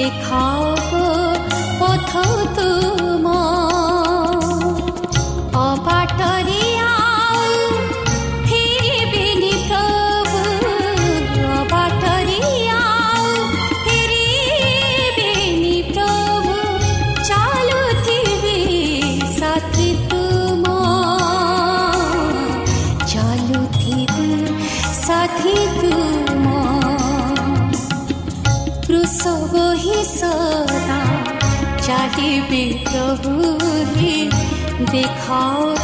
they call प्रभु दिखाओ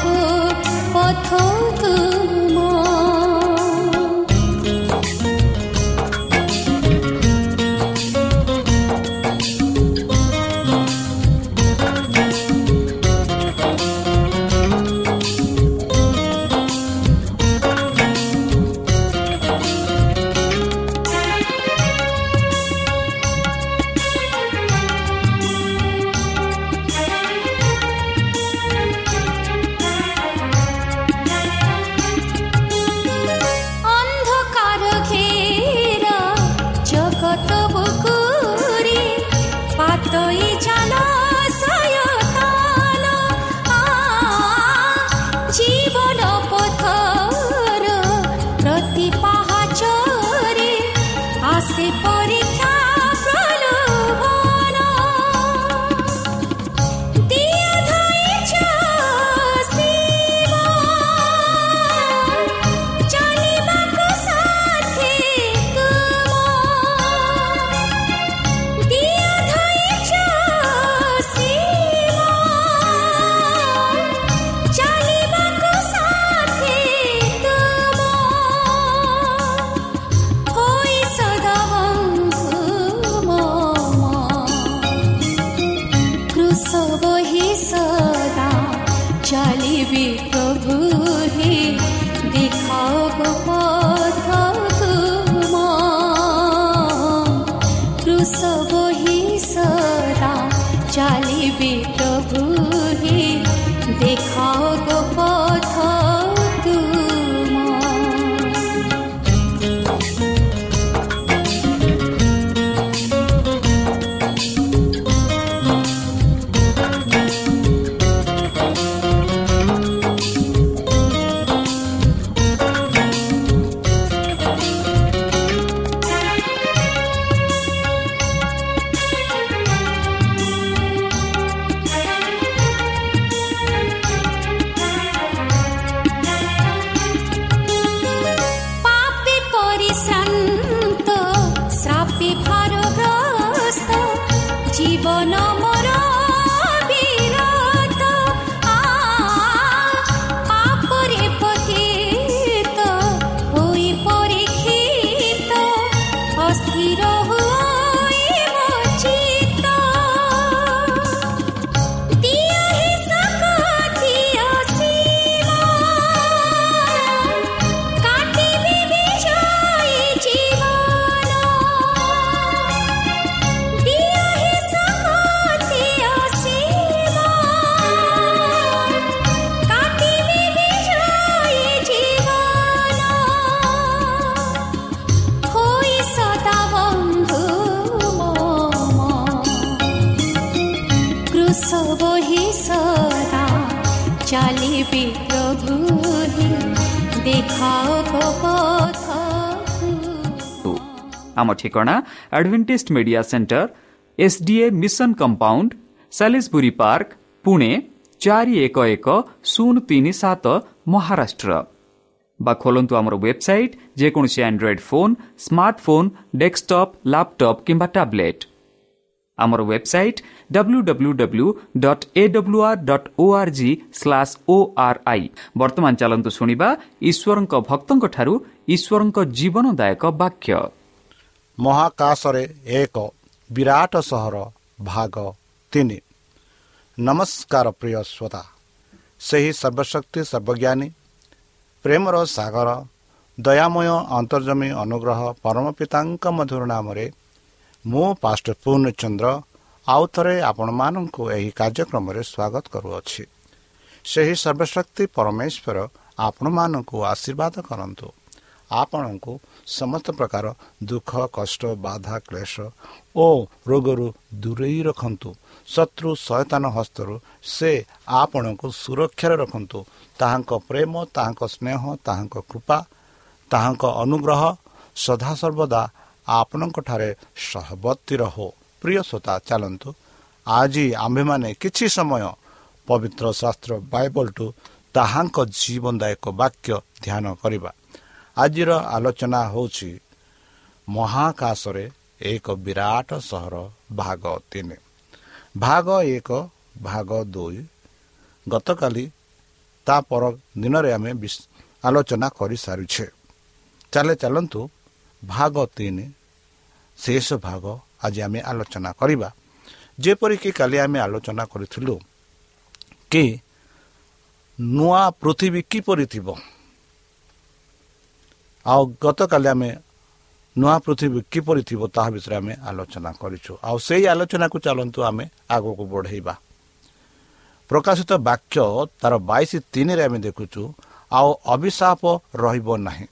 ଆମ ଠିକଣା Adventist media centre SDA mission compound Salisbury Park Pune ଚାରି ଏକ ଏକ ଶୂନ ତିନି ସାତ ମହାରାଷ୍ଟ୍ର ବା ଖୋଲନ୍ତୁ ଆମର ୱେବସାଇଟ୍ ଯେକୌଣସି Android phone smartphone desktop laptop କିମ୍ବା ଟାବ୍ଲେଟ୍ ଆମର website W W W dot A W R dot O R G slash O R I ବର୍ତ୍ତମାନ ଚାଲନ୍ତୁ ଶୁଣିବା ଈଶ୍ୱରଙ୍କ ଭକ୍ତଙ୍କଠାରୁ ଈଶ୍ୱରଙ୍କ ଜୀବନଦାୟକ ବାକ୍ୟ ମହାକାଶରେ ଏକ ବିରାଟ ସହର ଭାଗ ତିନି। ନମସ୍କାର ପ୍ରିୟ ଶ୍ରୋତା। ସେହି ସର୍ବଶକ୍ତି ସର୍ବଜ୍ଞାନୀ ପ୍ରେମର ସାଗର ଦୟାମୟ ଅନ୍ତର୍ଜମୀ ଅନୁଗ୍ରହ ପରମ ପିତାଙ୍କ ମଧୁର ନାମରେ ମୁଁ ପାଷ୍ଟ ପୂର୍ଣ୍ଣଚନ୍ଦ୍ର ଆଉ ଥରେ ଆପଣମାନଙ୍କୁ ଏହି କାର୍ଯ୍ୟକ୍ରମରେ ସ୍ୱାଗତ କରୁଅଛି। ସେହି ସର୍ବଶକ୍ତି ପରମେଶ୍ୱର ଆପଣମାନଙ୍କୁ ଆଶୀର୍ବାଦ କରନ୍ତୁ। ଆପଣଙ୍କୁ ସମସ୍ତ ପ୍ରକାର ଦୁଃଖ କଷ୍ଟ ବାଧା କ୍ଲେଶ ଓ ରୋଗରୁ ଦୂରେଇ ରଖନ୍ତୁ। ଶତ୍ରୁ ସୟତାନ ହସ୍ତରୁ ସେ ଆପଣଙ୍କୁ ସୁରକ୍ଷାରେ ରଖନ୍ତୁ। ତାହାଙ୍କ ପ୍ରେମ ତାହାଙ୍କ ସ୍ନେହ ତାହାଙ୍କ କୃପା ତାହାଙ୍କ ଅନୁଗ୍ରହ ସଦାସର୍ବଦା ଆପଣଙ୍କଠାରେ ସହବର୍ତ୍ତୀ ରହୁ ପ୍ରିୟ ଶ୍ରୋତା ଚାଲନ୍ତୁ। ଆଜି ଆମ୍ଭେମାନେ କିଛି ସମୟ ପବିତ୍ର ଶାସ୍ତ୍ର ବାଇବଲଠୁ ତାହାଙ୍କ ଜୀବନଦାୟକ ବାକ୍ୟ ଧ୍ୟାନ କରିବା। ଆଜିର ଆଲୋଚନା ହେଉଛି ମହାକାଶରେ ଏକ ବିରାଟ ସହର ଭାଗ ତିନି। ଭାଗ ଏକ ଭାଗ ଦୁଇ। ଗତକାଲି ତା ପର ଦିନରେ ଆମେ ଆଲୋଚନା କରିସାରିଛେ। ଚାଲେ ଚାଲନ୍ତୁ ଭାଗ ତିନି ଶେଷ ଭାଗ ଆଜି ଆମେ ଆଲୋଚନା କରିବା। ଯେପରିକି କାଲି ଆମେ ଆଲୋଚନା କରିଥିଲୁ କି ନୂଆ ପୃଥିବୀ କିପରି ଥିବ? ଆଉ ଗତକାଲି ଆମେ ନୂଆ ପୃଥିବୀ କିପରି ଥିବ ତାହା ବିଷୟରେ ଆମେ ଆଲୋଚନା କରିଛୁ। ଆଉ ସେଇ ଆଲୋଚନାକୁ ଚାଲନ୍ତୁ ଆମେ ଆଗକୁ ବଢ଼େଇବା। ପ୍ରକାଶିତ ବାକ୍ୟ ତାର ବାଇଶ ତିନିରେ ଆମେ ଦେଖୁଛୁ ଆଉ ଅଭିଶାପ ରହିବ ନାହିଁ।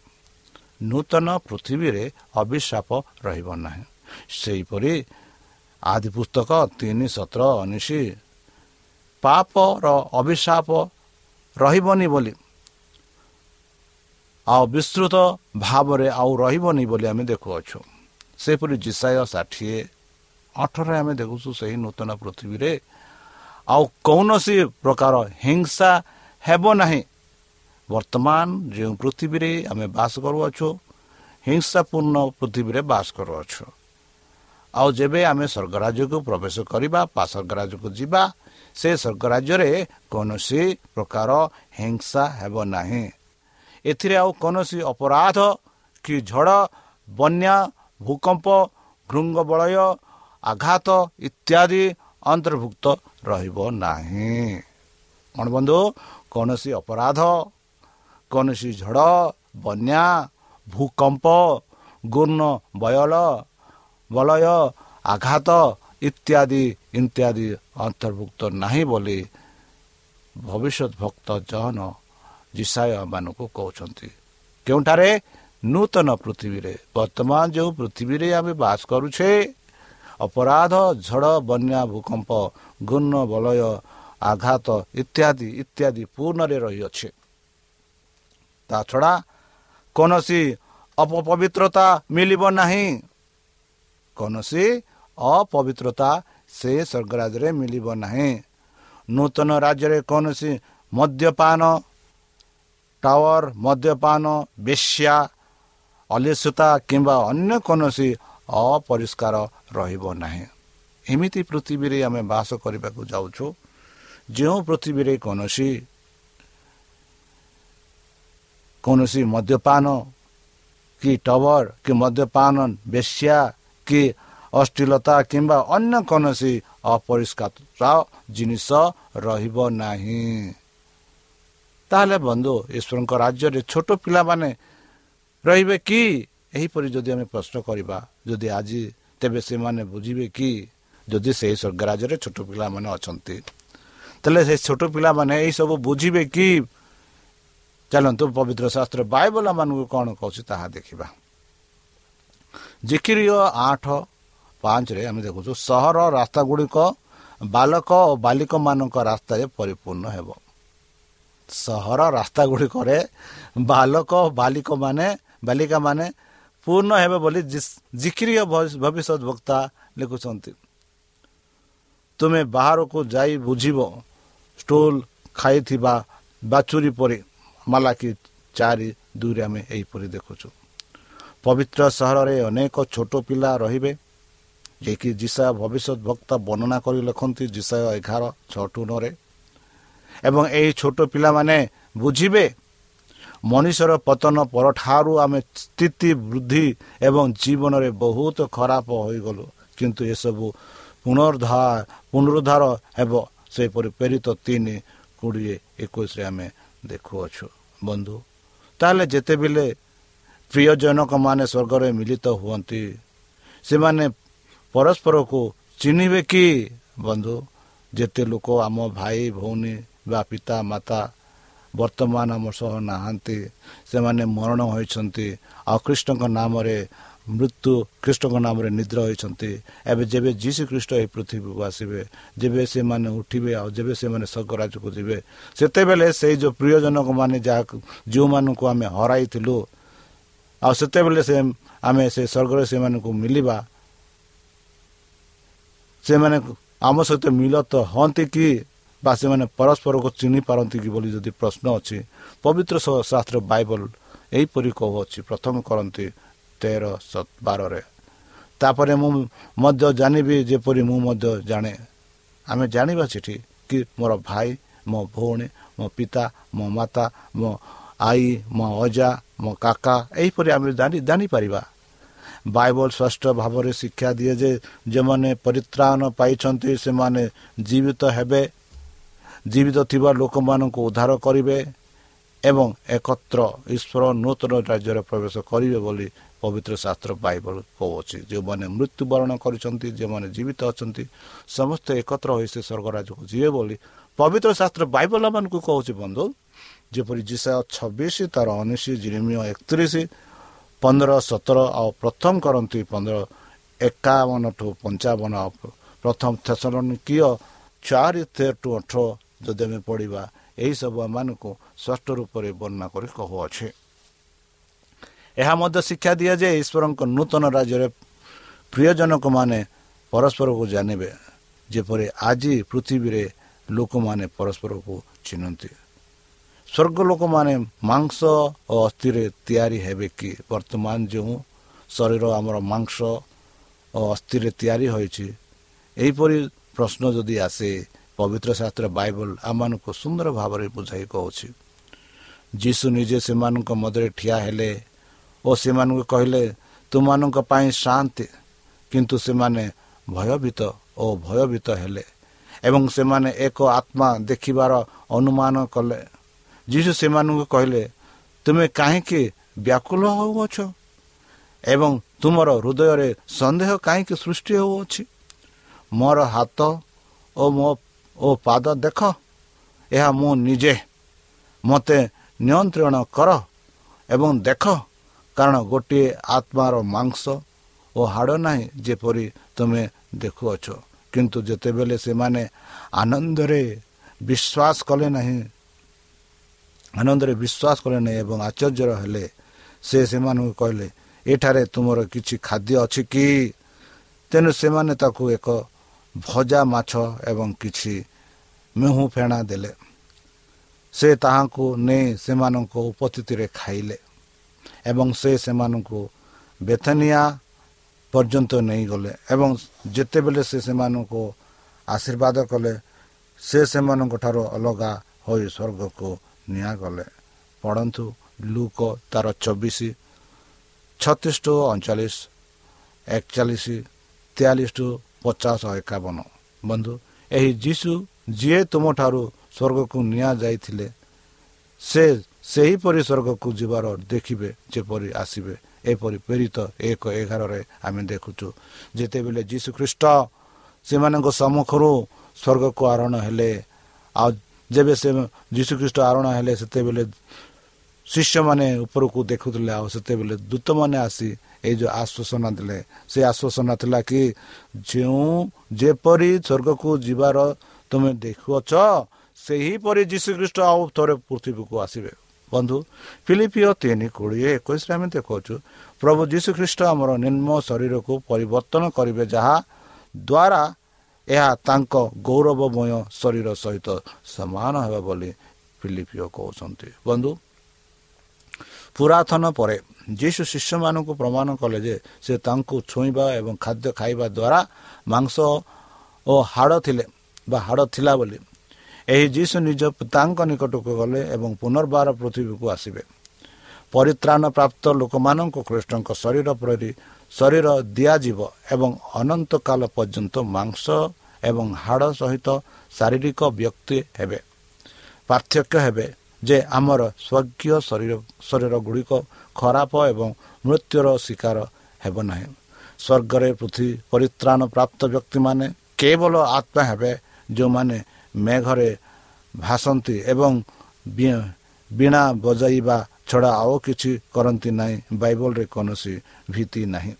ନୂତନ ପୃଥିବୀରେ ଅଭିଶାପ ରହିବ ନାହିଁ। ସେହିପରି ଆଦି ପୁସ୍ତକ ତିନି ସତର ଉଣେଇଶ ପାପର ଅଭିଶାପ ରହିବନି ବୋଲି ଆଉ ବିସ୍ତୃତ ଭାବରେ ଆଉ ରହିବନି ବୋଲି ଆମେ ଦେଖୁଅଛୁ। ସେପରି ଜିସାୟ ଷାଠିଏ ଅଠରରେ ଆମେ ଦେଖୁଛୁ ସେହି ନୂତନ ପୃଥିବୀରେ। ଆଉ କୌଣସି ପ୍ରକାର ହିଂସା ହେବ ନାହିଁ। ବର୍ତ୍ତମାନ ଯେଉଁ ପୃଥିବୀରେ ଆମେ ବାସ କରୁଅଛୁ ହିଂସାପୂର୍ଣ୍ଣ ପୃଥିବୀରେ ବାସ କରୁଅଛୁ। ଆଉ ଯେବେ ଆମେ ସ୍ୱର୍ଗରାଜ୍ୟକୁ ପ୍ରବେଶ କରିବା ବା ସ୍ୱର୍ଗରାଜ୍ୟକୁ ଯିବା ସେ ସ୍ୱର୍ଗରାଜ୍ୟରେ କୌଣସି ପ୍ରକାର ହିଂସା ହେବ ନାହିଁ। ଏଥିରେ ଆଉ କୌଣସି ଅପରାଧ କି ଝଡ଼ ବନ୍ୟା ଭୂକମ୍ପ ଭୃଙ୍ଗ ବଳୟ ଆଘାତ ଇତ୍ୟାଦି ଅନ୍ତର୍ଭୁକ୍ତ ରହିବ ନାହିଁ। କ'ଣ ବନ୍ଧୁ କୌଣସି ଅପରାଧ କୌଣସି ଝଡ଼ ବନ୍ୟା ଭୂକମ୍ପ ଗୁର୍ଣ୍ଣ ବୟଳ ବଳୟ ଆଘାତ ଇତ୍ୟାଦି ଇତ୍ୟାଦି ଅନ୍ତର୍ଭୁକ୍ତ ନାହିଁ ବୋଲି ଭବିଷ୍ୟତ ଭକ୍ତ ଜହନ ମାନଙ୍କୁ କହୁଛନ୍ତି। କେଉଁଠାରେ? ନୂତନ ପୃଥିବୀରେ। ବର୍ତ୍ତମାନ ଯେଉଁ ପୃଥିବୀରେ ଆମେ ବାସ କରୁଛେ ଅପରାଧ ଝଡ଼ ବନ୍ୟା ଭୂକମ୍ପ ଗୁର୍ଣ୍ଣ ବଳୟ ଆଘାତ ଇତ୍ୟାଦି ଇତ୍ୟାଦି ପୂର୍ଣ୍ଣରେ ରହିଅଛେ। ତା ଛଡ଼ା କୌଣସି ଅପପବିତ୍ରତା ମିଳିବ ନାହିଁ। କୌଣସି ଅପବିତ୍ରତା ସେ ସ୍ୱର୍ଗରାଜ୍ୟରେ ମିଳିବ ନାହିଁ। ନୂତନ ରାଜ୍ୟରେ କୌଣସି ମଦ୍ୟପାନ ଟାୱାର ମଦ୍ୟପାନ ବେଶ୍ୟା ଅଲିସତା କିମ୍ବା ଅନ୍ୟ କୌଣସି ଅପରିଷ୍କାର ରହିବ ନାହିଁ ଏମିତି ପୃଥିବୀରେ ଆମେ ବାସ କରିବାକୁ ଯାଉଛୁ ଯେଉଁ ପୃଥିବୀରେ କୌଣସି କୌଣସି ମଦ୍ୟପାନ କି ଟୱର କି ମଦ୍ୟପାନ ବେଶ୍ୟା କି ଅଶ୍ଳୀଳତା କିମ୍ବା ଅନ୍ୟ କୌଣସି ଅପରିଷ୍କାର ଜିନିଷ ରହିବ ନାହିଁ ତାହେଲେ ବନ୍ଧୁ ଈଶ୍ୱରଙ୍କ ରାଜ୍ୟରେ ଛୋଟ ପିଲାମାନେ ରହିବେ କି? ଏହିପରି ଯଦି ଆମେ ପ୍ରଶ୍ନ କରିବା ଯଦି ଆଜି ତେବେ ସେମାନେ ବୁଝିବେ କି ଯଦି ସେହି ସ୍ୱର୍ଗ ରାଜ୍ୟରେ ଛୋଟ ପିଲାମାନେ ଅଛନ୍ତି ତାହେଲେ ସେ ଛୋଟ ପିଲାମାନେ ଏହିସବୁ ବୁଝିବେ କି? ଚାଲନ୍ତୁ ପବିତ୍ର ଶାସ୍ତ୍ର ବାଇବଲ ମାନଙ୍କୁ କ'ଣ କହୁଛି ତାହା ଦେଖିବା। ଜିକିରିୟ ଆଠ ପାଞ୍ଚରେ ଆମେ ଦେଖୁଛୁ ସହର ରାସ୍ତା ଗୁଡ଼ିକ ବାଲକ ଓ ବାଲିକମାନଙ୍କ ରାସ୍ତାରେ ପରିପୂର୍ଣ୍ଣ ହେବ। ସହର ରାସ୍ତା ଗୁଡ଼ିକରେ ବାଲକ ବାଲିକ ମାନେ ବାଲିକା ମାନେ ପୂର୍ଣ୍ଣ ହେବେ ବୋଲି ଜିକ୍ରିୟ ଭବିଷ୍ୟତ ବକ୍ତା ଲେଖୁଛନ୍ତି। ତୁମେ ବାହାରକୁ ଯାଇ ବୁଝିବ ଷ୍ଟୋଲ ଖାଇଥିବା ବାଛୁରୀ ପରି ମାଲାକି ଚାରି ଦୁଇରେ ଆମେ ଏହିପରି ଦେଖୁଛୁ। ପବିତ୍ର ସହରରେ ଅନେକ ଛୋଟ ପିଲା ରହିବେ ଯିଏକି ଜିସା ଭବିଷ୍ୟତ ବକ୍ତା ବର୍ଣ୍ଣନା କରି ଲେଖନ୍ତି ଜିସାୟ ଏଗାର ଛଅଠୁ ନରେ ଏବଂ ଏହି ଛୋଟ ପିଲାମାନେ ବୁଝିବେ ମଣିଷର ପତନ ପରଠାରୁ ଆମେ ସ୍ଥିତି ବୃଦ୍ଧି ଏବଂ ଜୀବନରେ ବହୁତ ଖରାପ ହୋଇଗଲୁ। କିନ୍ତୁ ଏସବୁ ପୁନରୁଦ୍ଧାର ପୁନରୁଦ୍ଧାର ହେବ ସେହିପରି ପ୍ରେରିତ ତିନି କୋଡ଼ିଏ ଏକୋଇଶରେ ଆମେ ଦେଖୁଅଛୁ। ବନ୍ଧୁ ତାହେଲେ ଯେତେବେଳେ ପ୍ରିୟଜନକମାନେ ସ୍ୱର୍ଗରେ ମିଳିତ ହୁଅନ୍ତି ସେମାନେ ପରସ୍ପରକୁ ଚିହ୍ନିବେ କି? ବନ୍ଧୁ ଯେତେ ଲୋକ ଆମ ଭାଇ ଭଉଣୀ ବା ପିତା ମାତା ବର୍ତ୍ତମାନ ଆମ ସହ ନାହାନ୍ତି ସେମାନେ ମରଣ ହୋଇଛନ୍ତି ଆଉ କୃଷ୍ଣଙ୍କ ନାମରେ ମୃତ୍ୟୁ ଖ୍ରୀଷ୍ଟଙ୍କ ନାମରେ ନିଦ୍ର ହୋଇଛନ୍ତି ଏବେ ଯେବେ ଯୀଶୁ ଖ୍ରୀଷ୍ଟ ଏହି ପୃଥିବୀକୁ ଆସିବେ ଯେବେ ସେମାନେ ଉଠିବେ ଆଉ ଯେବେ ସେମାନେ ସ୍ୱର୍ଗରାଜକୁ ଯିବେ ସେତେବେଳେ ସେଇ ଯେଉଁ ପ୍ରିୟଜନକ ମାନେ ଯାହାକୁ ଯେଉଁମାନଙ୍କୁ ଆମେ ହରାଇଥିଲୁ ଆଉ ସେତେବେଳେ ସେ ଆମେ ସେ ସ୍ୱର୍ଗରେ ସେମାନଙ୍କୁ ମିଳିବା ସେମାନେ ଆମ ସହିତ ମିଳତ ହୁଅନ୍ତି କି? ବା ସେମାନେ ପରସ୍ପରକୁ ଚିହ୍ନି ପାରନ୍ତି କି ବୋଲି ଯଦି ପ୍ରଶ୍ନ ଅଛି ପବିତ୍ର ଶାସ୍ତ୍ର ବାଇବଲ ଏହିପରି କହୁଅଛି ପ୍ରଥମ କରନ୍ତି ତେର ବାରରେ। ତାପରେ ମୁଁ ମଧ୍ୟ ଜାଣିବି ଯେପରି ମୁଁ ମଧ୍ୟ ଜାଣେ। ଆମେ ଜାଣିବା ସେଠି କି ମୋର ଭାଇ ମୋ ଭଉଣୀ ମୋ ପିତା ମୋ ମାତା ମୋ ଆଈ ମୋ ଅଜା ମୋ କାକା ଏହିପରି ଆମେ ଜାଣିପାରିବା। ବାଇବଲ ସ୍ପଷ୍ଟ ଭାବରେ ଶିକ୍ଷା ଦିଏ ଯେ ଯେଉଁମାନେ ପରିତ୍ରାଣ ପାଇଛନ୍ତି ସେମାନେ ଜୀବିତ ହେବେ ଜୀବିତ ଥିବା ଲୋକମାନଙ୍କୁ ଉଦ୍ଧାର କରିବେ ଏବଂ ଏକତ୍ର ଈଶ୍ୱର ନୂତନ ରାଜ୍ୟରେ ପ୍ରବେଶ କରିବେ ବୋଲି ପବିତ୍ର ଶାସ୍ତ୍ର ବାଇବଲ କହୁଅଛି। ଯେଉଁମାନେ ମୃତ୍ୟୁବରଣ କରିଛନ୍ତି ଯେଉଁମାନେ ଜୀବିତ ଅଛନ୍ତି ସମସ୍ତେ ଏକତ୍ର ହୋଇ ସେ ସ୍ୱର୍ଗରାଜକୁ ଯିବେ ବୋଲି ପବିତ୍ର ଶାସ୍ତ୍ର ବାଇବଲ ମାନଙ୍କୁ କହୁଛି ବନ୍ଧୁ। ଯେପରି ଜିସା ଛବିଶ ତାର ଉଣେଇଶ ଜିନିମିୟ ଏକତିରିଶ ପନ୍ଦର ସତର ଆଉ ପ୍ରଥମ କରନ୍ତି ପନ୍ଦର ଏକାବନ ଟୁ ପଞ୍ଚାବନ ଆଉ ପ୍ରଥମ କିୟ ଚାରି ତେର ଟୁ ଅଠର ଯଦି ଆମେ ପଢ଼ିବା ଏହିସବୁ ଆମମାନଙ୍କୁ ସ୍ପଷ୍ଟ ରୂପରେ ବର୍ଣ୍ଣନା କରି କହୁଅଛେ। ଏହା ମଧ୍ୟ ଶିକ୍ଷା ଦିଏ ଯେ ଈଶ୍ୱରଙ୍କ ନୂତନ ରାଜ୍ୟରେ ପ୍ରିୟଜନକମାନେ ପରସ୍ପରକୁ ଜାଣିବେ ଯେପରି ଆଜି ପୃଥିବୀରେ ଲୋକମାନେ ପରସ୍ପରକୁ ଚିହ୍ନନ୍ତି। ସ୍ୱର୍ଗ ଲୋକମାନେ ମାଂସ ଓ ଅସ୍ଥିରେ ତିଆରି ହେବେ କି? ବର୍ତ୍ତମାନ ଯେଉଁ ଶରୀର ଆମର ମାଂସ ଓ ଅସ୍ଥିରେ ତିଆରି ହୋଇଛି ଏହିପରି ପ୍ରଶ୍ନ ଯଦି ଆସେ ପବିତ୍ର ଶାସ୍ତ୍ର ବାଇବଲ ଆମମାନଙ୍କୁ ସୁନ୍ଦର ଭାବରେ ବୁଝାଇ କହୁଛି। ଯୀଶୁ ନିଜେ ସେମାନଙ୍କ ମଧ୍ୟରେ ଠିଆ ହେଲେ ଓ ସେମାନଙ୍କୁ କହିଲେ ତୁମମାନଙ୍କ ପାଇଁ ଶାନ୍ତି କିନ୍ତୁ ସେମାନେ ଭୟଭୀତ ଓ ଭୟଭୀତ ହେଲେ ଏବଂ ସେମାନେ ଏକ ଆତ୍ମା ଦେଖିବାର ଅନୁମାନ କଲେ। ଯୀଶୁ ସେମାନଙ୍କୁ କହିଲେ ତୁମେ କାହିଁକି ବ୍ୟାକୁଳ ହେଉଅଛ ଏବଂ ତୁମର ହୃଦୟରେ ସନ୍ଦେହ କାହିଁକି ସୃଷ୍ଟି ହେଉଅଛି? ମୋର ହାତ ଓ ମୋ ଓ ପାଦ ଦେଖ ଏହା ମୁଁ ନିଜେ। ମୋତେ ନିୟନ୍ତ୍ରଣ କର ଏବଂ ଦେଖ କାରଣ ଗୋଟିଏ ଆତ୍ମାର ମାଂସ ଓ ହାଡ଼ ନାହିଁ ଯେପରି ତୁମେ ଦେଖୁଅଛ। କିନ୍ତୁ ଯେତେବେଳେ ସେମାନେ ଆନନ୍ଦରେ ବିଶ୍ୱାସ କଲେ ନାହିଁ ଆନନ୍ଦରେ ବିଶ୍ୱାସ କଲେ ନାହିଁ ଏବଂ ଆଶ୍ଚର୍ଯ୍ୟର ହେଲେ ସେ ସେମାନଙ୍କୁ କହିଲେ ଏଠାରେ ତୁମର କିଛି ଖାଦ୍ୟ ଅଛି କି? ତେଣୁ ସେମାନେ ତାକୁ ଏକ ଭଜା ମାଛ ଏବଂ କିଛି ମେହୁ ଫେଣା ଦେଲେ। ସେ ତାହାଙ୍କୁ ନେଇ ସେମାନଙ୍କ ଉପସ୍ଥିତିରେ ଖାଇଲେ ଏବଂ ସେ ସେମାନଙ୍କୁ ବେଥନିଆ ପର୍ଯ୍ୟନ୍ତ ନେଇଗଲେ ଏବଂ ଯେତେବେଳେ ସେ ସେମାନଙ୍କୁ ଆଶୀର୍ବାଦ କଲେ ସେ ସେମାନଙ୍କ ଠାରୁ ଅଲଗା ହୋଇ ସ୍ୱର୍ଗକୁ ନିଆଗଲେ। ପଢ଼ନ୍ତୁ ଲୁକ ତାର ଚବିଶ ଛତିଶ ଟୁ ଅଣଚାଳିଶ ଏକଚାଳିଶ ତେୟାଳିଶ ଟୁ ପଚାଶ ଏକାବନ। ବନ୍ଧୁ ଏହି ଯୀଶୁ ଯିଏ ତୁମଠାରୁ ସ୍ୱର୍ଗକୁ ନିଆଯାଇଥିଲେ ସେ ସେହିପରି ସ୍ୱର୍ଗକୁ ଯିବାର ଦେଖିବେ ଯେପରି ଆସିବେ। ଏପରି ପ୍ରେରିତ ଏକ ଏଗାରରେ ଆମେ ଦେଖୁଛୁ ଯେତେବେଳେ ଯୀଶୁ ଖ୍ରୀଷ୍ଟ ସେମାନଙ୍କ ସମ୍ମୁଖରୁ ସ୍ୱର୍ଗକୁ ଆରୋହଣ ହେଲେ ଆଉ ଯେବେ ସେ ଯୀଶୁଖ୍ରୀଷ୍ଟ ଆରୋହଣ ହେଲେ ସେତେବେଳେ ଶିଷ୍ୟମାନେ ଉପରକୁ ଦେଖୁଥିଲେ ଆଉ ସେତେବେଳେ ଦୂତମାନେ ଆସି ଏଇ ଯେଉଁ ଆଶ୍ୱାସନା ଦେଲେ। ସେ ଆଶ୍ୱାସନା ଥିଲା କି ଯେଉଁ ଯେପରି ସ୍ୱର୍ଗକୁ ଯିବାର ତୁମେ ଦେଖୁଅଛ ସେହିପରି ଯୀଶୁଖ୍ରୀଷ୍ଟ ଆଉ ଥରେ ପୃଥିବୀକୁ ଆସିବେ। ବନ୍ଧୁ ଫିଲିପିଓ ତିନି କୋଡ଼ିଏ ଏକୋଇଶରେ ଆମେ ଦେଖାଉଛୁ ପ୍ରଭୁ ଯୀଶୁଖ୍ରୀଷ୍ଟ ଆମର ନିମ୍ନ ଶରୀରକୁ ପରିବର୍ତ୍ତନ କରିବେ ଯାହା ଦ୍ୱାରା ଏହା ତାଙ୍କ ଗୌରବମୟ ଶରୀର ସହିତ ସମାନ ହେବ ବୋଲି ଫିଲିପିଓ କହୁଛନ୍ତି। ବନ୍ଧୁ ପୁରାତନ ପରେ ଯୀଶୁ ଶିଷ୍ୟମାନଙ୍କୁ ପ୍ରମାଣ କଲେ ଯେ ସେ ତାଙ୍କୁ ଛୁଇଁବା ଏବଂ ଖାଦ୍ୟ ଖାଇବା ଦ୍ୱାରା ମାଂସ ଓ ହାଡ଼ ଥିଲେ ବା ହାଡ଼ ଥିଲା ବୋଲି। ଏହି ଯୀଶୁ ନିଜ ପିତାଙ୍କ ନିକଟକୁ ଗଲେ ଏବଂ ପୁନର୍ବାର ପୃଥିବୀକୁ ଆସିବେ। ପରିତ୍ରାଣ ପ୍ରାପ୍ତ ଲୋକମାନଙ୍କୁ ଖ୍ରୀଷ୍ଟଙ୍କ ଶରୀର ପରି ଶରୀର ଦିଆଯିବ ଏବଂ ଅନନ୍ତ କାଳ ପର୍ଯ୍ୟନ୍ତ ମାଂସ ଏବଂ ହାଡ଼ ସହିତ ଶାରୀରିକ ବ୍ୟକ୍ତି ହେବେ। ପାର୍ଥକ୍ୟ ହେବେ ଯେ ଆମର ସ୍ୱର୍ଗୀୟ ଶରୀର ଶରୀର ଗୁଡ଼ିକ ଖରାପ ଏବଂ ମୃତ୍ୟୁର ଶିକାର ହେବ ନାହିଁ। ସ୍ୱର୍ଗରେ ପୃଥିବୀ ପରିତ୍ରାଣ ପ୍ରାପ୍ତ ବ୍ୟକ୍ତିମାନେ କେବଳ ଆତ୍ମା ହେବେ ଯେଉଁମାନେ ମେଘରେ ଭାସନ୍ତି ଏବଂ ବୀଣା ବଜାଇବା ଛଡ଼ା ଆଉ କିଛି କରନ୍ତି ନାହିଁ ବାଇବଲରେ କୌଣସି ଭୀତି ନାହିଁ।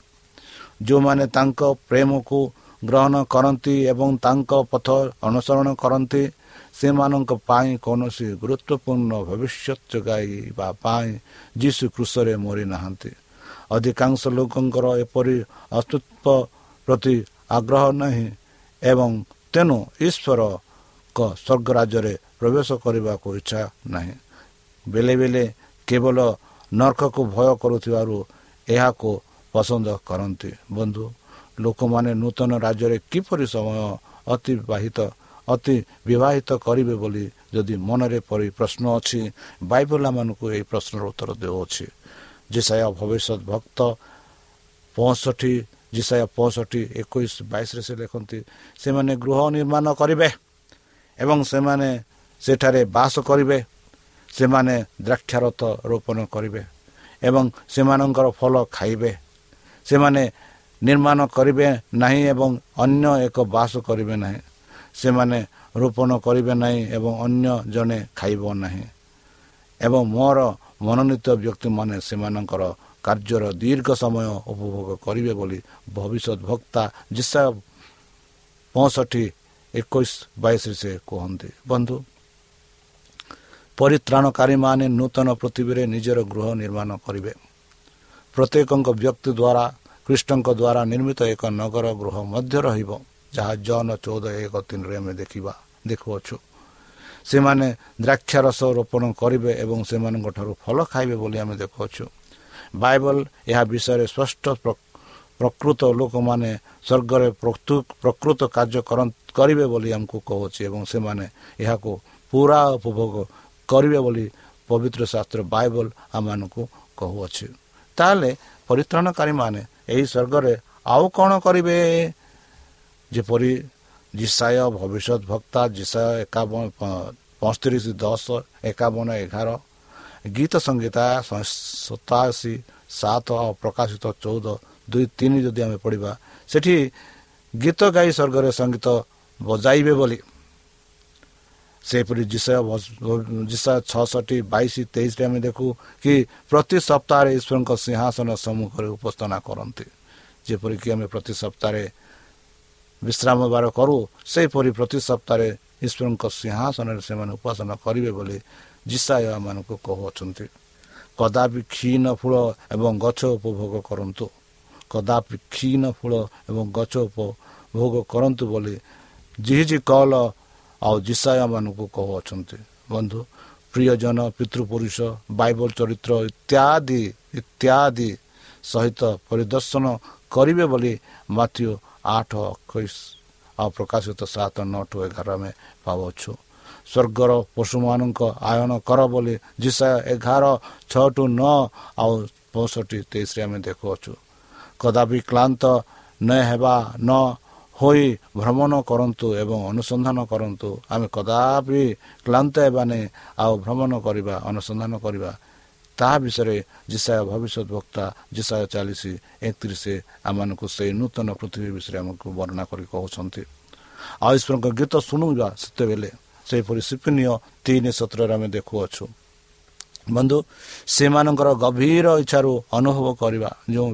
ଯେଉଁମାନେ ତାଙ୍କ ପ୍ରେମକୁ ଗ୍ରହଣ କରନ୍ତି ଏବଂ ତାଙ୍କ ପଥ ଅନୁସରଣ କରନ୍ତି ସେମାନଙ୍କ ପାଇଁ କୌଣସି ଗୁରୁତ୍ୱପୂର୍ଣ୍ଣ ଭବିଷ୍ୟତ ଯୋଗାଇବା ପାଇଁ ଯୀଶୁ କୃଷରେ ମରିନାହାନ୍ତି। ଅଧିକାଂଶ ଲୋକଙ୍କର ଏପରି ଅସ୍ତିତ୍ୱ ପ୍ରତି ଆଗ୍ରହ ନାହିଁ ଏବଂ ତେଣୁ ଈଶ୍ୱରଙ୍କ ସ୍ୱର୍ଗ ରାଜ୍ୟରେ ପ୍ରବେଶ କରିବାକୁ ଇଚ୍ଛା ନାହିଁ। ବେଳେ ବେଳେ କେବଳ ନର୍କକୁ ଭୟ କରୁଥିବାରୁ ଏହାକୁ ପସନ୍ଦ କରନ୍ତି। ବନ୍ଧୁ ଲୋକମାନେ ନୂତନ ରାଜ୍ୟରେ କିପରି ସମୟ ଅତିବାହିତ ଅତି ବିବାହିତ କରିବେ ବୋଲି ଯଦି ମନରେ ପରି ପ୍ରଶ୍ନ ଅଛି ବାଇବଲ ମାନଙ୍କୁ ଏହି ପ୍ରଶ୍ନର ଉତ୍ତର ଦେଉଅଛି। ଜିସାୟା ଭବିଷ୍ୟତ ଭକ୍ତ ପଞ୍ଚଷଠି ଜିସାୟା ପଞ୍ଚଷଠି ଏକୋଇଶ ବାଇଶରେ ସେ ଲେଖନ୍ତି ସେମାନେ ଗୃହ ନିର୍ମାଣ କରିବେ ଏବଂ ସେମାନେ ସେଠାରେ ବାସ କରିବେ। ସେମାନେ ଦ୍ରାକ୍ଷାରଥ ରୋପଣ କରିବେ ଏବଂ ସେମାନଙ୍କର ଫଳ ଖାଇବେ। ସେମାନେ ନିର୍ମାଣ କରିବେ ନାହିଁ ଏବଂ ଅନ୍ୟ ଏକ ବାସ କରିବେ ନାହିଁ। ସେମାନେ ରୋପଣ କରିବେ ନାହିଁ ଏବଂ ଅନ୍ୟ ଜଣେ ଖାଇବ ନାହିଁ। ଏବଂ ମୋର ମନୋନୀତ ବ୍ୟକ୍ତିମାନେ ସେମାନଙ୍କର କାର୍ଯ୍ୟର ଦୀର୍ଘ ସମୟ ଉପଭୋଗ କରିବେ ବୋଲି ଭବିଷ୍ୟତ ଭକ୍ତା ଜିସା ପଞ୍ଚଷଠି ଏକୋଇଶ ବାଇଶରେ ସେ କୁହନ୍ତି। ବନ୍ଧୁ ପରିତ୍ରାଣକାରୀମାନେ ନୂତନ ପୃଥିବୀରେ ନିଜର ଗୃହ ନିର୍ମାଣ କରିବେ। ପ୍ରତ୍ୟେକଙ୍କ ବ୍ୟକ୍ତି ଦ୍ୱାରା କୃଷ୍ଣଙ୍କ ଦ୍ୱାରା ନିର୍ମିତ ଏକ ନଗର ଗୃହ ମଧ୍ୟ ରହିବ। ଯାହା ଜନ ଚଉଦ ଏକ ତିନିରେ ଆମେ ଦେଖିବା ଦେଖୁଅଛୁ। ସେମାନେ ଦ୍ରାକ୍ଷାରସ ରୋପଣ କରିବେ ଏବଂ ସେମାନଙ୍କ ଠାରୁ ଫଳ ଖାଇବେ ବୋଲି ଆମେ ଦେଖୁଅଛୁ। ବାଇବଲ ଏହା ବିଷୟରେ ସ୍ପଷ୍ଟ ପ୍ରକୃତ ଲୋକମାନେ ସ୍ୱର୍ଗରେ ପ୍ରକୃତ କାର୍ଯ୍ୟ କରିବେ ବୋଲି ଆମକୁ କହୁଛି ଏବଂ ସେମାନେ ଏହାକୁ ପୁରା ଉପଭୋଗ କରିବେ ବୋଲି ପବିତ୍ର ଶାସ୍ତ୍ର ବାଇବଲ ଆମମାନଙ୍କୁ କହୁଅଛି। ତାହେଲେ ପରିତ୍ରାଣକାରୀମାନେ ଏହି ସ୍ୱର୍ଗରେ ଆଉ କ'ଣ କରିବେ? ଯେପରି ଜିସାୟ ଭବିଷ୍ୟତ ଭକ୍ତା ଜିସାୟ ଏକାବନ ପଞ୍ଚତିରିଶ ଦଶ ଏକାବନ ଏଗାର ଗୀତ ସଂଗୀତା ସତାଅଶୀ ସାତ ଆଉ ପ୍ରକାଶିତ ଚଉଦ ଦୁଇ ତିନି ଯଦି ଆମେ ପଢ଼ିବା ସେଠି ଗୀତ ଗାଇ ସ୍ୱର୍ଗରେ ସଙ୍ଗୀତ ବଜାଇବେ ବୋଲି। ସେହିପରି ଜିସାୟ ଜିସାୟ ଛଅଷଠି ବାଇଶ ତେଇଶରେ ଆମେ ଦେଖୁ କି ପ୍ରତି ସପ୍ତାହରେ ଈଶ୍ୱରଙ୍କ ସିଂହାସନ ସମ୍ମୁଖରେ ଉପସ୍ଥାନା କରନ୍ତି। ଯେପରିକି ଆମେ ପ୍ରତି ସପ୍ତାହରେ ବିଶ୍ରାମ ବାର କରୁ ସେହିପରି ପ୍ରତି ସପ୍ତାହରେ ଈଶ୍ୱରଙ୍କ ସିଂହାସନରେ ସେମାନେ ଉପାସନା କରିବେ ବୋଲି ଜିସାୟ ମାନଙ୍କୁ କହୁଅଛନ୍ତି। କଦାପି କ୍ଷୀଣ ଫୁଳ ଏବଂ ଗଛ ଉପଭୋଗ କରନ୍ତୁ। କଦାପି କ୍ଷୀଣ ଫୁଳ ଏବଂ ଗଛ ଉପଭୋଗ କରନ୍ତୁ ବୋଲି ଜିହିଜି କଲ ଆଉ ଜିସାୟ ମାନଙ୍କୁ କହୁଅଛନ୍ତି। ବନ୍ଧୁ ପ୍ରିୟଜନ ପିତୃପୁରୁଷ ବାଇବଲ ଚରିତ୍ର ଇତ୍ୟାଦି ଇତ୍ୟାଦି ସହିତ ପରିଦର୍ଶନ କରିବେ ବୋଲି ମାଥ୍ୟୁ ଆଠ ଏକୋଇଶ ଆଉ ପ୍ରକାଶିତ ସାତ ନଅ ଏଗାର ଆମେ ପାଉଛୁ ସ୍ୱର୍ଗର ପଶୁମାନଙ୍କ ଆୟନ କର ବୋଲି ଜିସା ଏଗାର ଛଅ ଟୁ ନଅ ଆଉ ପଞ୍ଚଷଠି ତେଇଶରେ ଆମେ ଦେଖୁଅଛୁ। କଦାପି କ୍ଲାନ୍ତ ନ ହେବା ନ ହୋଇ ଭ୍ରମଣ କରନ୍ତୁ ଏବଂ ଅନୁସନ୍ଧାନ କରନ୍ତୁ। ଆମେ କଦାପି କ୍ଲାନ୍ତ ହେବା ନାହିଁ ଆଉ ଭ୍ରମଣ କରିବା ଅନୁସନ୍ଧାନ କରିବା। ତାହା ବିଷୟରେ ଜିସାୟ ଭବିଷ୍ୟତ ବକ୍ତା ଜିସାୟ ଚାଳିଶ ଏକତିରିଶ ଆମମାନଙ୍କୁ ସେଇ ନୂତନ ପୃଥିବୀ ବିଷୟରେ ଆମକୁ ବର୍ଣ୍ଣନା କରି କହୁଛନ୍ତି। ଆଉ ଈଶ୍ୱରଙ୍କ ଗୀତ ଶୁଣିବା ସେତେବେଳେ ସେହିପରି ସିପିନୀୟ ତିନି ସତ୍ରରେ ଆମେ ଦେଖୁଅଛୁ। ବନ୍ଧୁ ସେମାନଙ୍କର ଗଭୀର ଇଚ୍ଛାରୁ ଅନୁଭବ କରିବା ଯେଉଁ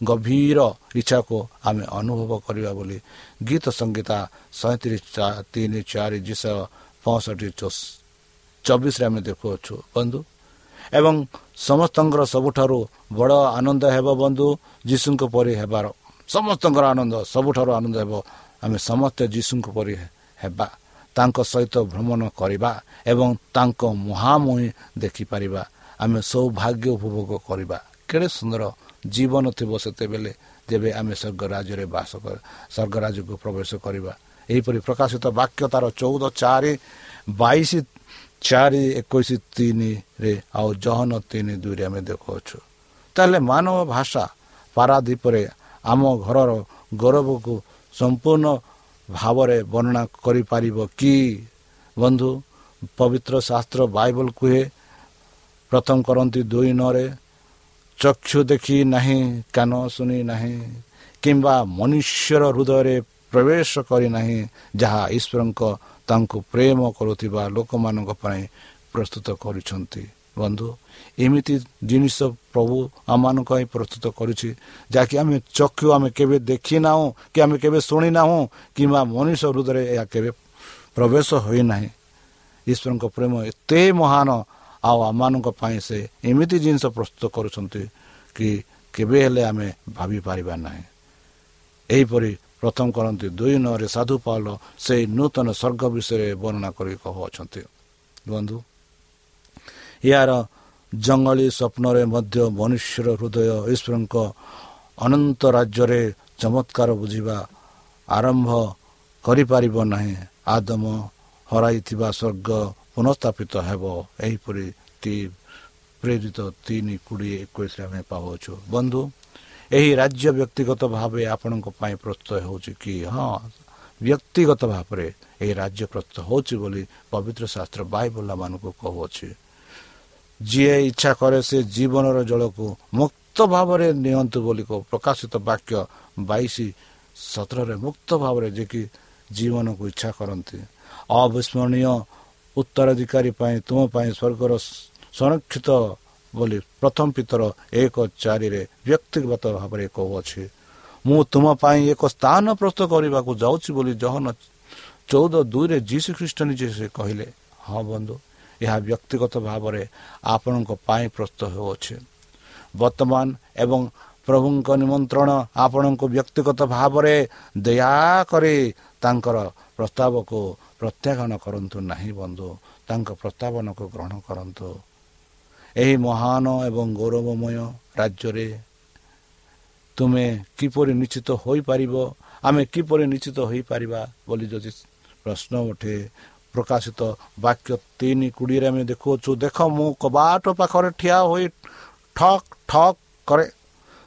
ଗଭୀର ଇଚ୍ଛାକୁ ଆମେ ଅନୁଭବ କରିବା ବୋଲି ଗୀତ ସଙ୍ଗୀତା ସଇଁତିରିଶ ତିନି ଚାରି ଜିସ ପଞ୍ଚଷଠି ଚବିଶରେ ଆମେ ଦେଖୁଅଛୁ। ବନ୍ଧୁ ଏବଂ ସମସ୍ତଙ୍କର ସବୁଠାରୁ ବଡ଼ ଆନନ୍ଦ ହେବ ବନ୍ଧୁ ଯୀଶୁଙ୍କ ପରି ହେବାର। ସମସ୍ତଙ୍କର ଆନନ୍ଦ ସବୁଠାରୁ ଆନନ୍ଦ ହେବ। ଆମେ ସମସ୍ତେ ଯୀଶୁଙ୍କ ପରି ହେବା। ତାଙ୍କ ସହିତ ଭ୍ରମଣ କରିବା ଏବଂ ତାଙ୍କ ମୁହାଁମୁହିଁ ଦେଖିପାରିବା। ଆମେ ସୌଭାଗ୍ୟ ଉପଭୋଗ କରିବା। କେଡ଼େ ସୁନ୍ଦର ଜୀବନ ଥିବ ସେତେବେଳେ ଯେବେ ଆମେ ସ୍ୱର୍ଗ ରାଜ୍ୟରେ ବାସ ସ୍ୱର୍ଗ ରାଜ୍ୟକୁ ପ୍ରବେଶ କରିବା। ଏହିପରି ପ୍ରକାଶିତ ବାକ୍ୟ ତାର ଚଉଦ ଚାରି ବାଇଶ ଚାରି ଏକୋଇଶ ତିନିରେ ଆଉ ଜହନ ତିନି ଦୁଇରେ ଆମେ ଦେଖାଉଛୁ ତାହେଲେ ମାନବ ଭାଷା ପାରାଦ୍ୱୀପରେ ଆମ ଘରର ଗୌରବକୁ ସମ୍ପୂର୍ଣ୍ଣ ଭାବରେ ବର୍ଣ୍ଣନା କରିପାରିବ କି? ବନ୍ଧୁ ପବିତ୍ର ଶାସ୍ତ୍ର ବାଇବଲ କୁହେ ପ୍ରଥମ କରନ୍ତି ଦୁଇ ନରେ ଚକ୍ଷୁ ଦେଖି ନାହିଁ କାନ ଶୁଣି ନାହିଁ କିମ୍ବା ମନୁଷ୍ୟର ହୃଦୟରେ ପ୍ରବେଶ କରିନାହିଁ ଯାହା ଈଶ୍ୱରଙ୍କ ତାଙ୍କୁ ପ୍ରେମ କରୁଥିବା ଲୋକମାନଙ୍କ ପାଇଁ ପ୍ରସ୍ତୁତ କରୁଛନ୍ତି। ବନ୍ଧୁ ଏମିତି ଜିନିଷ ପ୍ରଭୁ ଆମମାନଙ୍କ ପାଇଁ ପ୍ରସ୍ତୁତ କରୁଛି ଯାହାକି ଆମେ ଚକ୍ଷୁ ଆମେ କେବେ ଦେଖିନାହୁଁ କି ଆମେ କେବେ ଶୁଣିନାହୁଁ କିମ୍ବା ମଣିଷ ହୃଦୟରେ ଏହା କେବେ ପ୍ରବେଶ ହୋଇନାହିଁ। ଈଶ୍ୱରଙ୍କ ପ୍ରେମ ଏତେ ମହାନ ଆଉ ଆମମାନଙ୍କ ପାଇଁ ସେ ଏମିତି ଜିନିଷ ପ୍ରସ୍ତୁତ କରୁଛନ୍ତି କି କେବେ ହେଲେ ଆମେ ଭାବିପାରିବା ନାହିଁ। ଏହିପରି ପ୍ରଥମ କରନ୍ତି ଦୁଇ ନରେ ସାଧୁ ପାଲ ସେଇ ନୂତନ ସ୍ୱର୍ଗ ବିଷୟରେ ବର୍ଣ୍ଣନା କରି କହୁଅଛନ୍ତି। ବନ୍ଧୁ ଏହାର ଜଙ୍ଗଲୀ ସ୍ୱପ୍ନରେ ମଧ୍ୟ ମନୁଷ୍ୟର ହୃଦୟ ଈଶ୍ୱରଙ୍କ ଅନନ୍ତ ରାଜ୍ୟରେ ଚମତ୍କାର ବୁଝିବା ଆରମ୍ଭ କରିପାରିବ ନାହିଁ। ଆଦମ ହରାଇଥିବା ସ୍ୱର୍ଗ ପୁନଃସ୍ଥାପିତ ହେବ। ଏହିପରି ପ୍ରେରିତ ତିନି କୋଡ଼ିଏ ଏକୋଇଶରେ ଆମେ ପାଉଛୁ ବନ୍ଧୁ ଏହି ରାଜ୍ୟ ବ୍ୟକ୍ତିଗତ ଭାବେ ଆପଣଙ୍କ ପାଇଁ ପ୍ରସ୍ତୁତ ହେଉଛି କି? ହଁ ବ୍ୟକ୍ତିଗତ ଭାବରେ ଏହି ରାଜ୍ୟ ପ୍ରସ୍ତୁତ ହେଉଛି ବୋଲି ପବିତ୍ର ଶାସ୍ତ୍ର ବାଇବଲା ମାନଙ୍କୁ କହୁଅଛି। ଯିଏ ଇଚ୍ଛା କରେ ସେ ଜୀବନର ଜଳକୁ ମୁକ୍ତ ଭାବରେ ନିଅନ୍ତୁ ବୋଲି ପ୍ରକାଶିତ ବାକ୍ୟ ବାଇଶ ସତରରେ ମୁକ୍ତ ଭାବରେ ଯିଏକି ଜୀବନକୁ ଇଚ୍ଛା କରନ୍ତି। ଅବିସ୍ମରଣୀୟ ଉତ୍ତରାଧିକାରୀ ପାଇଁ ତୁମ ପାଇଁ ସ୍ୱର୍ଗର ସଂରକ୍ଷିତ ବୋଲି ପ୍ରଥମ ପିତର ଏକ ଚାରିରେ ବ୍ୟକ୍ତିଗତ ଭାବରେ କହୁଅଛି ମୁଁ ତୁମ ପାଇଁ ଏକ ସ୍ଥାନ ପ୍ରସ୍ତୁତ କରିବାକୁ ଯାଉଛି ବୋଲି ଜହନ ଚଉଦ ଦୁଇରେ ଯୀଶୁ ଖ୍ରୀଷ୍ଟ ନିଜେ ସେ କହିଲେ ହଁ ବନ୍ଧୁ ଏହା ବ୍ୟକ୍ତିଗତ ଭାବରେ ଆପଣଙ୍କ ପାଇଁ ପ୍ରସ୍ତୁତ ହେଉଅଛି। ବର୍ତ୍ତମାନ ଏବଂ ପ୍ରଭୁଙ୍କ ନିମନ୍ତ୍ରଣ ଆପଣଙ୍କୁ ବ୍ୟକ୍ତିଗତ ଭାବରେ ଦୟାକରି ତାଙ୍କର ପ୍ରସ୍ତାବକୁ ପ୍ରତ୍ୟାଖ୍ୟାନ କରନ୍ତୁ ନାହିଁ ବନ୍ଧୁ। ତାଙ୍କ ପ୍ରସ୍ତାବନକୁ ଗ୍ରହଣ କରନ୍ତୁ। ଏହି ମହାନ ଏବଂ ଗୌରବମୟ ରାଜ୍ୟରେ ତୁମେ କିପରି ନିଶ୍ଚିତ ହୋଇପାରିବ ଆମେ କିପରି ନିଶ୍ଚିତ ହୋଇପାରିବା ବୋଲି ଯଦି ପ୍ରଶ୍ନ ଉଠେ ପ୍ରକାଶିତ ବାକ୍ୟ ତିନି କୋଡ଼ିଏରେ ଆମେ ଦେଖୁଅଛୁ ଦେଖ ମୁଁ କବାଟ ପାଖରେ ଠିଆ ହୋଇ ଠକ୍ ଠକ୍ କରେ।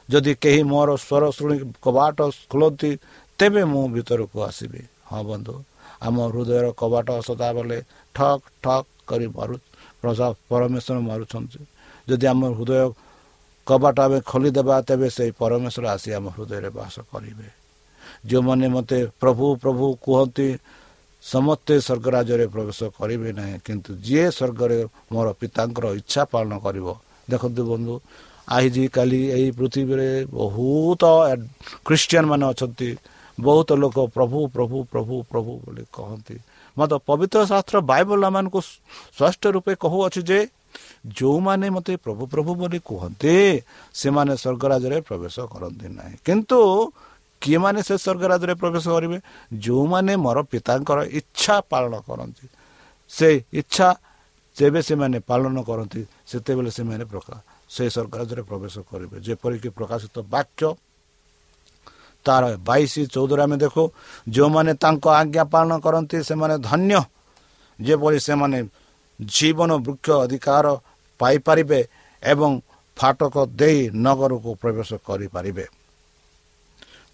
ଯଦି କେହି ମୋର ସ୍ୱର ଶୁଣି କବାଟ ଖୋଲନ୍ତି ତେବେ ମୁଁ ଭିତରକୁ ଆସିବି। ହଁ ବନ୍ଧୁ ଆମ ହୃଦୟର କବାଟ ସଦାବେଳେ ଠକ୍ ଠକ୍ କରି ମାରୁ ପରମେଶ୍ୱର ମାରୁଛନ୍ତି। ଯଦି ଆମ ହୃଦୟ କବାଟ ଆମେ ଖୋଲିଦେବା ତେବେ ସେଇ ପରମେଶ୍ୱର ଆସି ଆମ ହୃଦୟରେ ବାସ କରିବେ। ଯେଉଁମାନେ ମୋତେ ପ୍ରଭୁ ପ୍ରଭୁ କୁହନ୍ତି ସମସ୍ତେ ସ୍ୱର୍ଗରାଜ୍ୟରେ ପ୍ରବେଶ କରିବେ ନାହିଁ କିନ୍ତୁ ଯିଏ ସ୍ୱର୍ଗରେ ମୋର ପିତାଙ୍କର ଇଚ୍ଛା ପାଳନ କରିବ ଦେଖନ୍ତୁ ବନ୍ଧୁ ଆଜିକାଲି ଏହି ପୃଥିବୀରେ ବହୁତ ଖ୍ରୀଷ୍ଟିଆନ ମାନେ ଅଛନ୍ତି ବହୁତ ଲୋକ ପ୍ରଭୁ ପ୍ରଭୁ ପ୍ରଭୁ ପ୍ରଭୁ ବୋଲି କହନ୍ତି। ମତ ପବିତ୍ର ଶାସ୍ତ୍ର ବାଇବଲ ମାନଙ୍କୁ ସ୍ପଷ୍ଟ ରୂପେ କହୁଅଛି ଯେ ଯେଉଁମାନେ ମୋତେ ପ୍ରଭୁ ପ୍ରଭୁ ବୋଲି କୁହନ୍ତି ସେମାନେ ସ୍ୱର୍ଗରାଜରେ ପ୍ରବେଶ କରନ୍ତି ନାହିଁ। କିନ୍ତୁ କିଏମାନେ ସେ ସ୍ୱର୍ଗରାଜରେ ପ୍ରବେଶ କରିବେ? ଯେଉଁମାନେ ମୋର ପିତାଙ୍କର ଇଚ୍ଛା ପାଳନ କରନ୍ତି। ସେ ଇଚ୍ଛା ଯେବେ ସେମାନେ ପାଳନ କରନ୍ତି ସେତେବେଳେ ସେମାନେ ସେ ସ୍ୱର୍ଗରାଜରେ ପ୍ରବେଶ କରିବେ। ଯେପରିକି ପ୍ରକାଶିତ ବାକ୍ୟ ତାର ବାଇଶ ଚଉଦରେ ଆମେ ଦେଖୁ ଯେଉଁମାନେ ତାଙ୍କ ଆଜ୍ଞା ପାଳନ କରନ୍ତି ସେମାନେ ଧନ୍ୟ। ଯେପରି ସେମାନେ ଜୀବନ ବୃକ୍ଷ ଅଧିକାର ପାଇପାରିବେ ଏବଂ ଫାଟକ ଦେଇ ନଗରକୁ ପ୍ରବେଶ କରିପାରିବେ।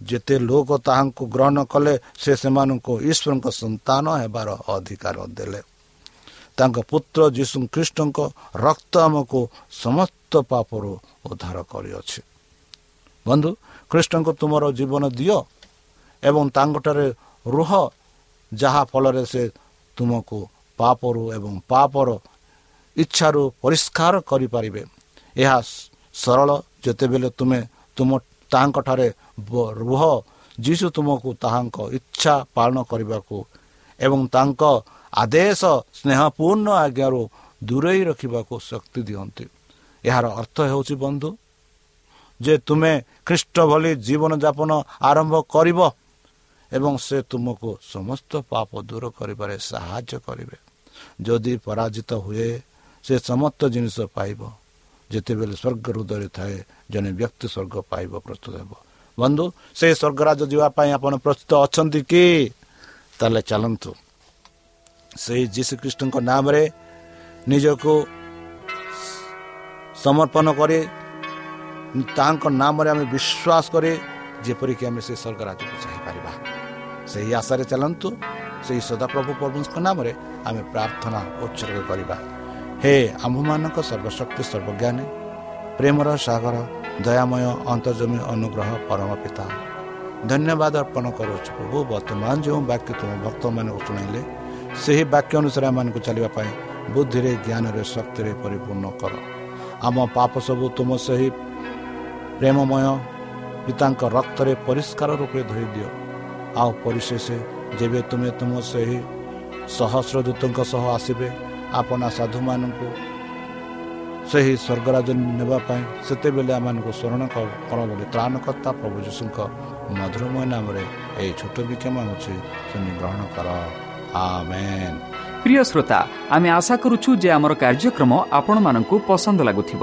ଯେତେ ଲୋକ ତାହାଙ୍କୁ ଗ୍ରହଣ କଲେ ସେ ସେମାନଙ୍କୁ ଈଶ୍ୱରଙ୍କ ସନ୍ତାନ ହେବାର ଅଧିକାର ଦେଲେ। ତାଙ୍କ ପୁତ୍ର ଯୀଶୁ ଖ୍ରୀଷ୍ଟଙ୍କ ରକ୍ତ ଆମକୁ ସମସ୍ତ ପାପରୁ ଉଦ୍ଧାର କରିଅଛି। ବନ୍ଧୁ ଖ୍ରୀଷ୍ଟଙ୍କୁ ତୁମର ଜୀବନ ଦିଅ ଏବଂ ତାଙ୍କଠାରେ ରୁହ ଯାହା ଫଳରେ ସେ ତୁମକୁ ପାପରୁ ଏବଂ ପାପର ଇଚ୍ଛାରୁ ପରିଷ୍କାର କରିପାରିବେ। ଏହା ସରଳ ଯେତେବେଳେ ତୁମେ ତୁମ ତାହାଙ୍କଠାରେ ରୁହ ଯୀଶୁ ତୁମକୁ ତାହାଙ୍କ ଇଚ୍ଛା ପାଳନ କରିବାକୁ ଏବଂ ତାଙ୍କ ଆଦେଶ ସ୍ନେହପୂର୍ଣ୍ଣ ଆଜ୍ଞାରୁ ଦୂରେଇ ରଖିବାକୁ ଶକ୍ତି ଦିଅନ୍ତି। ଏହାର ଅର୍ଥ ହେଉଛି ବନ୍ଧୁ ଯେ ତୁମେ ଖ୍ରୀଷ୍ଟ ଭଳି ଜୀବନଯାପନ ଆରମ୍ଭ କରିବ ଏବଂ ସେ ତୁମକୁ ସମସ୍ତ ପାପ ଦୂର କରିବାରେ ସାହାଯ୍ୟ କରିବେ। ଯଦି ପରାଜିତ ହୁଏ ସେ ସମସ୍ତ ଜିନିଷ ପାଇବ। ଯେତେବେଳେ ସ୍ୱର୍ଗ ହୃଦୟରେ ଥାଏ ଜଣେ ବ୍ୟକ୍ତି ସ୍ୱର୍ଗ ପାଇବ ପ୍ରସ୍ତୁତ ହେବ। ବନ୍ଧୁ ସେ ସ୍ୱର୍ଗରାଜ ଯିବା ପାଇଁ ଆପଣ ପ୍ରସ୍ତୁତ ଅଛନ୍ତି କି? ତାହେଲେ ଚାଲନ୍ତୁ। ସେଇ ଯୀଶୁଖ୍ରୀଷ୍ଟଙ୍କ ନାମରେ ନିଜକୁ ସମର୍ପଣ କରି ତାହାଙ୍କ ନାମରେ ଆମେ ବିଶ୍ୱାସ କରି ଯେପରିକି ଆମେ ସେ ସ୍ୱର୍ଗରାଜକୁ ଚାହିଁପାରିବା। ସେହି ଆଶାରେ ଚାଲନ୍ତୁ ସେହି ସଦାପ୍ରଭୁ ପ୍ରଭୁଙ୍କ ନାମରେ ଆମେ ପ୍ରାର୍ଥନା ଉତ୍ସର୍ଗ କରିବା। ହେ ଆମ୍ଭମାନଙ୍କ ସର୍ବଶକ୍ତି ସର୍ବଜ୍ଞାନୀ ପ୍ରେମର ସାଗର ଦୟାମୟ ଅନ୍ତର୍ଜମୀ ଅନୁଗ୍ରହ ପରମ ପିତା। ଧନ୍ୟବାଦ ଅର୍ପଣ କରୁଛୁ ପ୍ରଭୁ ବର୍ତ୍ତମାନ ଯେଉଁ ବାକ୍ୟ ତୁମ ଭକ୍ତମାନଙ୍କୁ ଶୁଣାଇଲେ ସେହି ବାକ୍ୟ ଅନୁସାରେ ଆମମାନଙ୍କୁ ଚାଲିବା ପାଇଁ ବୁଦ୍ଧିରେ ଜ୍ଞାନରେ ଶକ୍ତିରେ ପରିପୂର୍ଣ୍ଣ କର। ଆମ ପାପ ସବୁ ତୁମ ସେହି ପ୍ରେମମୟ ପିତାଙ୍କ ରକ୍ତରେ ପରିଷ୍କାର ରୂପେ ଧୋଇ ଦିଅ। ଆଉ ପରିଶେଷ ଯେବେ ତୁମେ ତୁମ ସେହି ସହସ୍ର ଦୂତଙ୍କ ସହ ଆସିବେ ଆପଣ ସାଧୁମାନଙ୍କୁ ସେହି ସ୍ୱର୍ଗରାଜ ନେବା ପାଇଁ ସେତେବେଳେ ଆମମାନଙ୍କୁ ସ୍ମରଣ କର ବୋଲି ତ୍ରାଣକର୍ତ୍ତା ପ୍ରଭୁ ଯୀଶୁଙ୍କ ମଧୁରମୟ ନାମରେ ଏହି ଛୋଟ ବିକ୍ଷମ ହେଉଛି ତୁମେ ଗ୍ରହଣ କର। ପ୍ରିୟ ଶ୍ରୋତା ଆମେ ଆଶା କରୁଛୁ ଯେ ଆମର କାର୍ଯ୍ୟକ୍ରମ ଆପଣମାନଙ୍କୁ ପସନ୍ଦ ଲାଗୁଥିବ।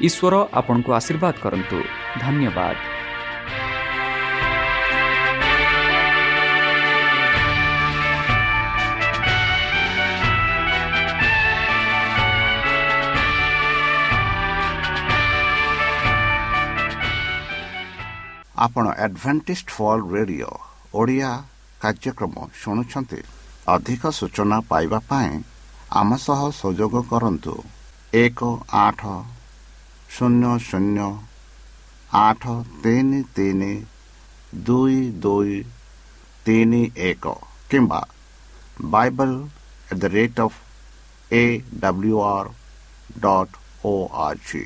ଈଶ୍ୱର ଆପଣଙ୍କୁ ଆଶୀର୍ବାଦ କରନ୍ତୁ। ଧନ୍ୟବାଦ। ଆପଣ ଆଡଭେଣ୍ଟିସ୍ଡ ଫଲ୍ ରେଡିଓ ଓଡ଼ିଆ କାର୍ଯ୍ୟକ୍ରମ ଶୁଣୁଛନ୍ତି। ଅଧିକ ସୂଚନା ପାଇବା ପାଇଁ ଆମ ସହ ସଂଯୋଗ କରନ୍ତୁ। ଏକ ଆଠ ଶୂନ୍ୟ ଶୂନ୍ୟ ଆଠ ତିନି ତିନି ଦୁଇ ଦୁଇ ତିନି ଏକ କିମ୍ବା Bible at the rate of A W R dot O R G